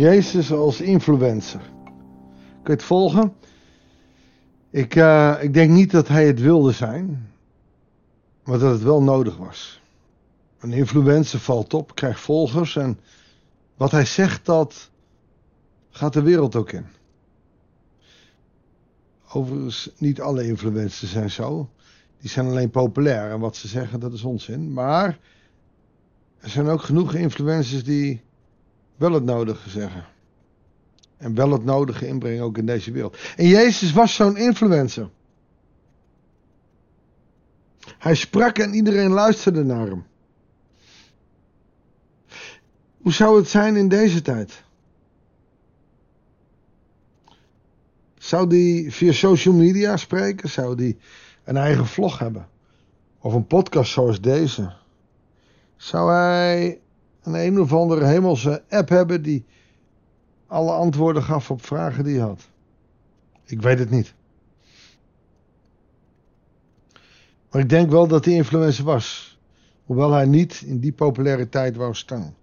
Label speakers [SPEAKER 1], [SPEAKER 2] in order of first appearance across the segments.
[SPEAKER 1] Jezus als influencer. Kun je het volgen? Ik, uh, ik denk niet dat hij het wilde zijn, maar dat het wel nodig was. Een influencer valt op, krijgt volgers en wat hij zegt, dat gaat de wereld ook in. Overigens, niet alle influencers zijn zo. Die zijn alleen populair en wat ze zeggen, dat is onzin. Maar er zijn ook genoeg influencers die wel het nodige zeggen. En wel het nodige inbrengen ook in deze wereld. En Jezus was zo'n influencer. Hij sprak en iedereen luisterde naar hem. Hoe zou het zijn in deze tijd? Zou die via social media spreken? Zou die een eigen vlog hebben? Of een podcast zoals deze? Zou hij een een of andere hemelse app hebben die alle antwoorden gaf op vragen die hij had? Ik weet het niet. Maar ik denk wel dat hij influencer was. Hoewel hij niet in die populariteit wou staan.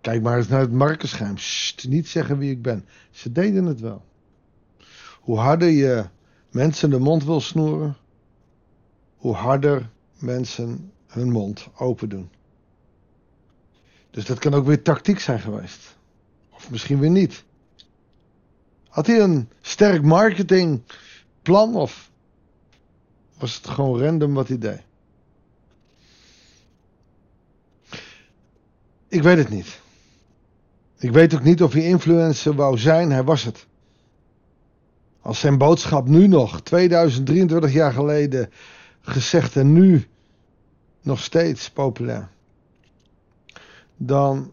[SPEAKER 1] Kijk maar eens naar het markenschuim. niet zeggen wie ik ben. Ze deden het wel. Hoe harder je mensen de mond wil snoeren, hoe harder mensen hun mond open doen. Dus dat kan ook weer tactiek zijn geweest. Of misschien weer niet. Had hij een sterk marketingplan of was het gewoon random wat hij deed? Ik weet het niet. Ik weet ook niet of hij influencer wou zijn, hij was het. Als zijn boodschap nu nog, 2023 jaar geleden, gezegd en nu nog steeds populair dan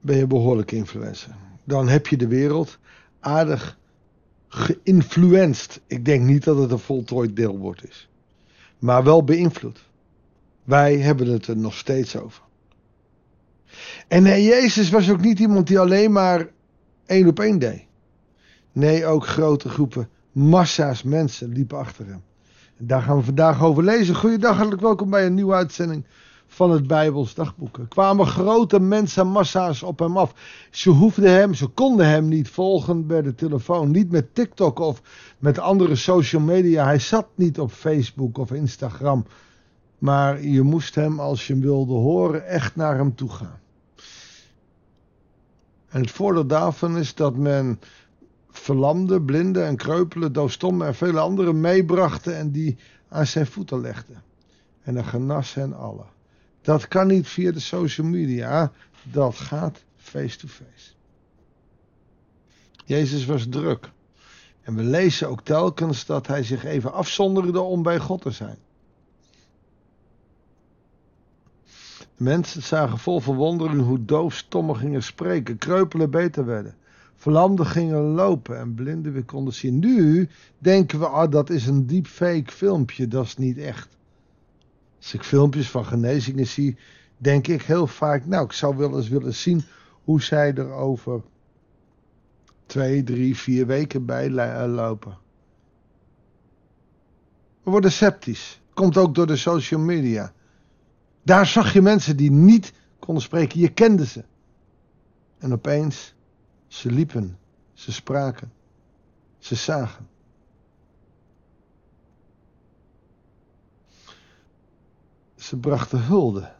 [SPEAKER 1] ben je behoorlijk influencer. Dan heb je de wereld aardig geïnfluenced. Ik denk niet dat het een voltooid deelwoord is. Maar wel beïnvloed. Wij hebben het er nog steeds over. En nee, Jezus was ook niet iemand die alleen maar één op één deed. Nee, ook grote groepen, massa's mensen liepen achter hem. En daar gaan we vandaag over lezen. Goeiedag, hartelijk welkom bij een nieuwe uitzending van het Bijbels dagboek. Er kwamen grote mensenmassa's op hem af. Ze hoefden hem, ze konden hem niet volgen bij de telefoon. Niet met TikTok of met andere social media. Hij zat niet op Facebook of Instagram. Maar je moest hem, als je hem wilde horen, echt naar hem toe gaan. En het voordeel daarvan is dat men verlamde, blinde en kreupelen, doofstommen en vele anderen meebrachten en die aan zijn voeten legden. En dan genas hen allen. Dat kan niet via de social media. Dat gaat face-to-face. Jezus was druk. En we lezen ook telkens dat hij zich even afzonderde om bij God te zijn. Mensen zagen vol verwondering hoe doofstommen gingen spreken, kreupelen beter werden, verlamden gingen lopen en blinden weer konden zien. Nu denken we, ah, dat is een deepfake filmpje, dat is niet echt. Als ik filmpjes van genezingen zie, denk ik heel vaak, nou, ik zou wel eens willen zien hoe zij er over twee, drie, vier weken bij eh, lopen. We worden sceptisch. Komt ook door de social media. Daar zag je mensen die niet konden spreken. Je kende ze. En opeens, ze liepen, ze spraken, ze zagen. Ze brachten hulde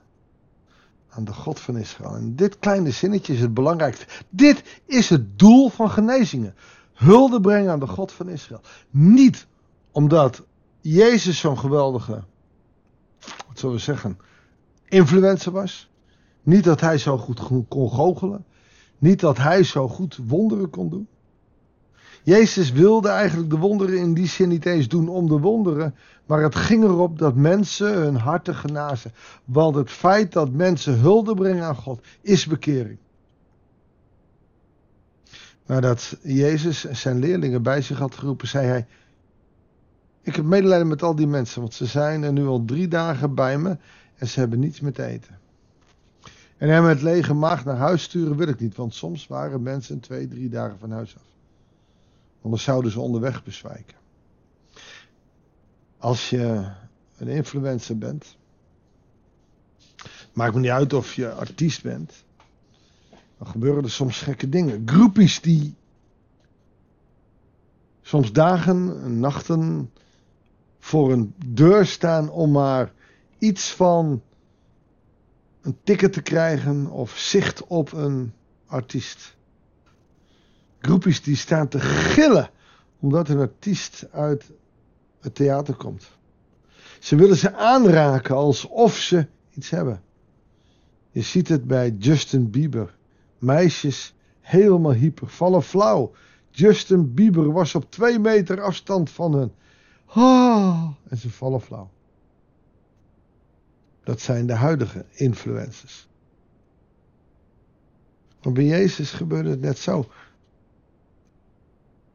[SPEAKER 1] aan de God van Israël. En dit kleine zinnetje is het belangrijkste. Dit is het doel van genezingen. Hulde brengen aan de God van Israël. Niet omdat Jezus zo'n geweldige, wat zullen we zeggen, influencer was. Niet dat hij zo goed kon goochelen. Niet dat hij zo goed wonderen kon doen. Jezus wilde eigenlijk de wonderen in die zin eens doen om de wonderen, maar het ging erop dat mensen hun harten genazen. Want het feit dat mensen hulde brengen aan God is bekering. Nadat Jezus zijn leerlingen bij zich had geroepen, zei hij: Ik heb medelijden met al die mensen, want ze zijn er nu al drie dagen bij me en ze hebben niets meer te eten. En hem met lege maag naar huis sturen wil ik niet, want soms waren mensen twee, drie dagen van huis af. Anders zouden ze onderweg bezwijken. Als je een influencer bent, maakt me niet uit of je artiest bent. dan gebeuren er soms gekke dingen. Groepies die soms dagen en nachten voor een deur staan om maar iets van een ticket te krijgen of zicht op een artiest. Groepies die staan te gillen omdat een artiest uit het theater komt. Ze willen ze aanraken alsof ze iets hebben. Je ziet het bij Justin Bieber. Meisjes helemaal hyper, vallen flauw. Justin Bieber was op twee meter afstand van hen. Ah, en ze vallen flauw. Dat zijn de huidige influencers. Maar bij Jezus gebeurde het net zo.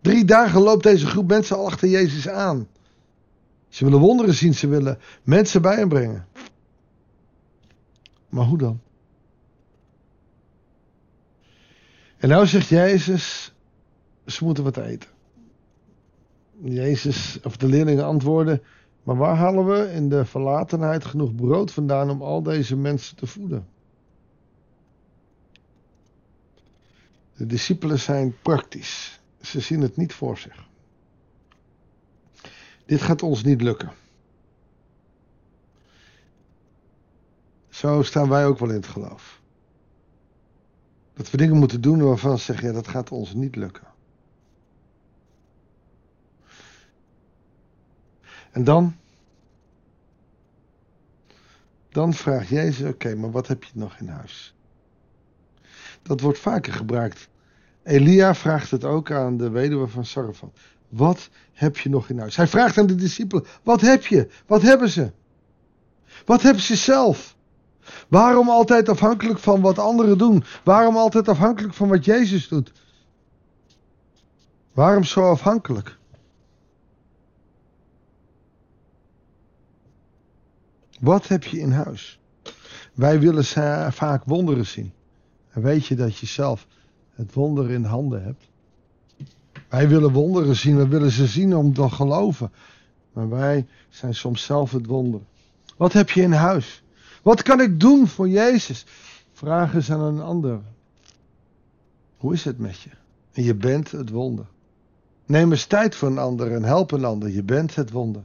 [SPEAKER 1] Drie dagen loopt deze groep mensen al achter Jezus aan. Ze willen wonderen zien, ze willen mensen bij hem brengen. Maar hoe dan? En nou zegt Jezus, ze moeten wat eten. Jezus, of de leerlingen antwoorden, maar waar halen we in de verlatenheid genoeg brood vandaan om al deze mensen te voeden? De discipelen zijn praktisch. Ze zien het niet voor zich. Dit gaat ons niet lukken. Zo staan wij ook wel in het geloof. Dat we dingen moeten doen waarvan we zeggen, ja, dat gaat ons niet lukken. En dan? Dan vraagt Jezus, oké, maar wat heb je nog in huis? Dat wordt vaker gebruikt. Elia vraagt het ook aan de weduwe van Sarfat. Wat heb je nog in huis? Hij vraagt aan de discipelen: Wat heb je? Wat hebben ze? Wat hebben ze zelf? Waarom altijd afhankelijk van wat anderen doen? Waarom altijd afhankelijk van wat Jezus doet? Waarom zo afhankelijk? Wat heb je in huis? Wij willen vaak wonderen zien. En weet je dat je zelf het wonder in handen hebt? Wij willen wonderen zien, we willen ze zien om te geloven. Maar wij zijn soms zelf het wonder. Wat heb je in huis? Wat kan ik doen voor Jezus? Vraag eens aan een ander. Hoe is het met je? En je bent het wonder. Neem eens tijd voor een ander en help een ander. Je bent het wonder.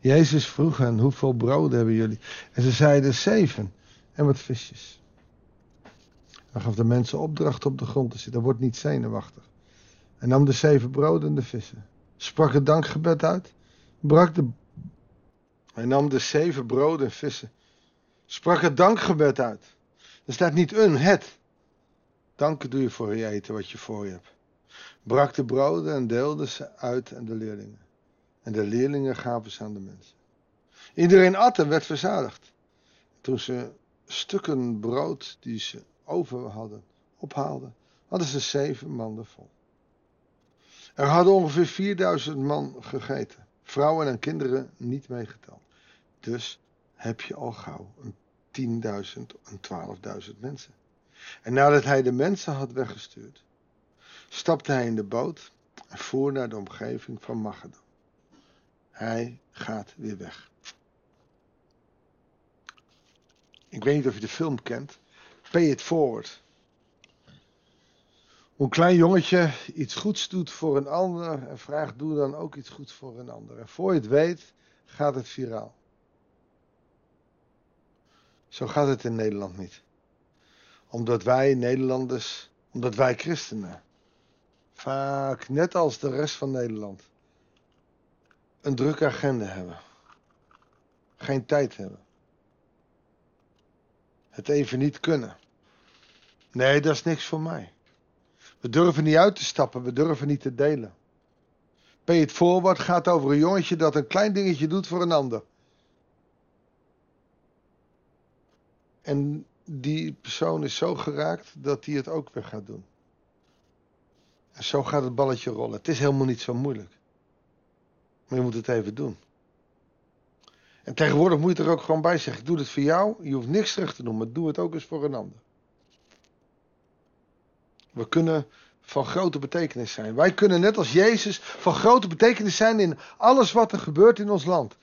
[SPEAKER 1] Jezus vroeg hen, hoeveel broden hebben jullie? En ze zeiden zeven en wat visjes. Hij gaf de mensen opdracht op de grond te zitten. Wordt niet zenuwachtig. En nam de zeven broden en de vissen. Sprak het dankgebed uit. Brak de... Hij nam de zeven broden en vissen. Sprak het dankgebed uit. Er staat niet een, het. Danken doe je voor je eten wat je voor je hebt. Brak de broden en deelde ze uit aan de leerlingen. En de leerlingen gaven ze aan de mensen. Iedereen at en werd verzadigd. Toen ze stukken brood die ze over hadden, ophaalden, hadden ze zeven manden vol. Er hadden ongeveer 4000 man gegeten, vrouwen en kinderen niet meegeteld. Dus heb je al gauw een 10.000 en 12.000 mensen. En nadat hij de mensen had weggestuurd, stapte hij in de boot en voer naar de omgeving van Magedon. Hij gaat weer weg. Ik weet niet of je de film kent. Pay it forward. Hoe een klein jongetje iets goeds doet voor een ander en vraagt: doe dan ook iets goeds voor een ander. En voor je het weet, gaat het viraal. Zo gaat het in Nederland niet. Omdat wij Nederlanders, omdat wij christenen, vaak net als de rest van Nederland, een drukke agenda hebben. Geen tijd hebben het even niet kunnen. Nee, dat is niks voor mij. We durven niet uit te stappen, we durven niet te delen. Pay it forward gaat over een jongetje dat een klein dingetje doet voor een ander. En die persoon is zo geraakt dat hij het ook weer gaat doen. En zo gaat het balletje rollen. Het is helemaal niet zo moeilijk. Maar je moet het even doen. En tegenwoordig moet je er ook gewoon bij zeggen: ik doe het voor jou. Je hoeft niks terug te doen, maar doe het ook eens voor een ander. We kunnen van grote betekenis zijn. Wij kunnen net als Jezus van grote betekenis zijn in alles wat er gebeurt in ons land.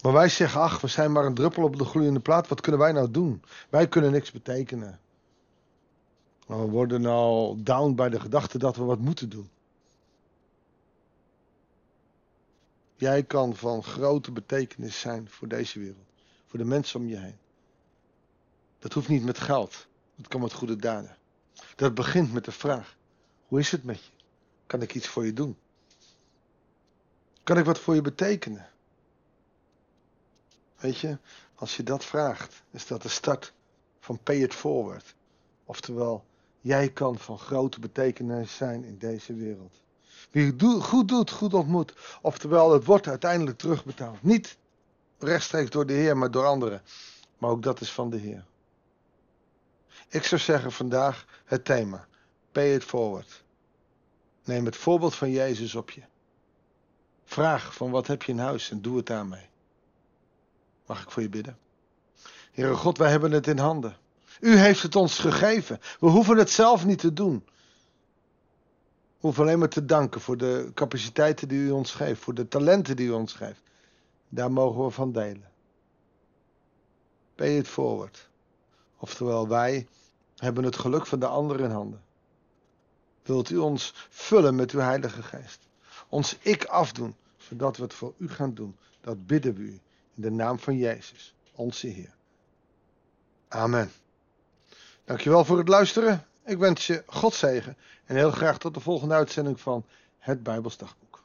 [SPEAKER 1] Maar wij zeggen, ach, we zijn maar een druppel op de gloeiende plaat. Wat kunnen wij nou doen? Wij kunnen niks betekenen. We worden nou down bij de gedachte dat we wat moeten doen. Jij kan van grote betekenis zijn voor deze wereld. Voor de mensen om je heen. Dat hoeft niet met geld. Dat kan met goede daden. Dat begint met de vraag: hoe is het met je? Kan ik iets voor je doen? Kan ik wat voor je betekenen? Weet je, als je dat vraagt, is dat de start van Pay It Forward. Oftewel, jij kan van grote betekenis zijn in deze wereld. Wie goed doet, goed ontmoet. Oftewel, het wordt uiteindelijk terugbetaald. Niet rechtstreeks door de Heer, maar door anderen. Maar ook dat is van de Heer. Ik zou zeggen vandaag het thema. Pay it forward. Neem het voorbeeld van Jezus op je. Vraag van wat heb je in huis en doe het daarmee. Mag ik voor je bidden? Heere God, wij hebben het in handen. U heeft het ons gegeven. We hoeven het zelf niet te doen. Hoeven alleen maar te danken voor de capaciteiten die u ons geeft, voor de talenten die u ons geeft. Daar mogen we van delen. Pay it forward. Oftewel, wij hebben het geluk van de anderen in handen. Wilt u ons vullen met uw Heilige Geest? Ons ik afdoen, zodat we het voor u gaan doen. Dat bidden we u in de naam van Jezus, onze Heer. Amen. Dankjewel voor het luisteren. Ik wens je God zegen en heel graag tot de volgende uitzending van Het Bijbelsdagboek.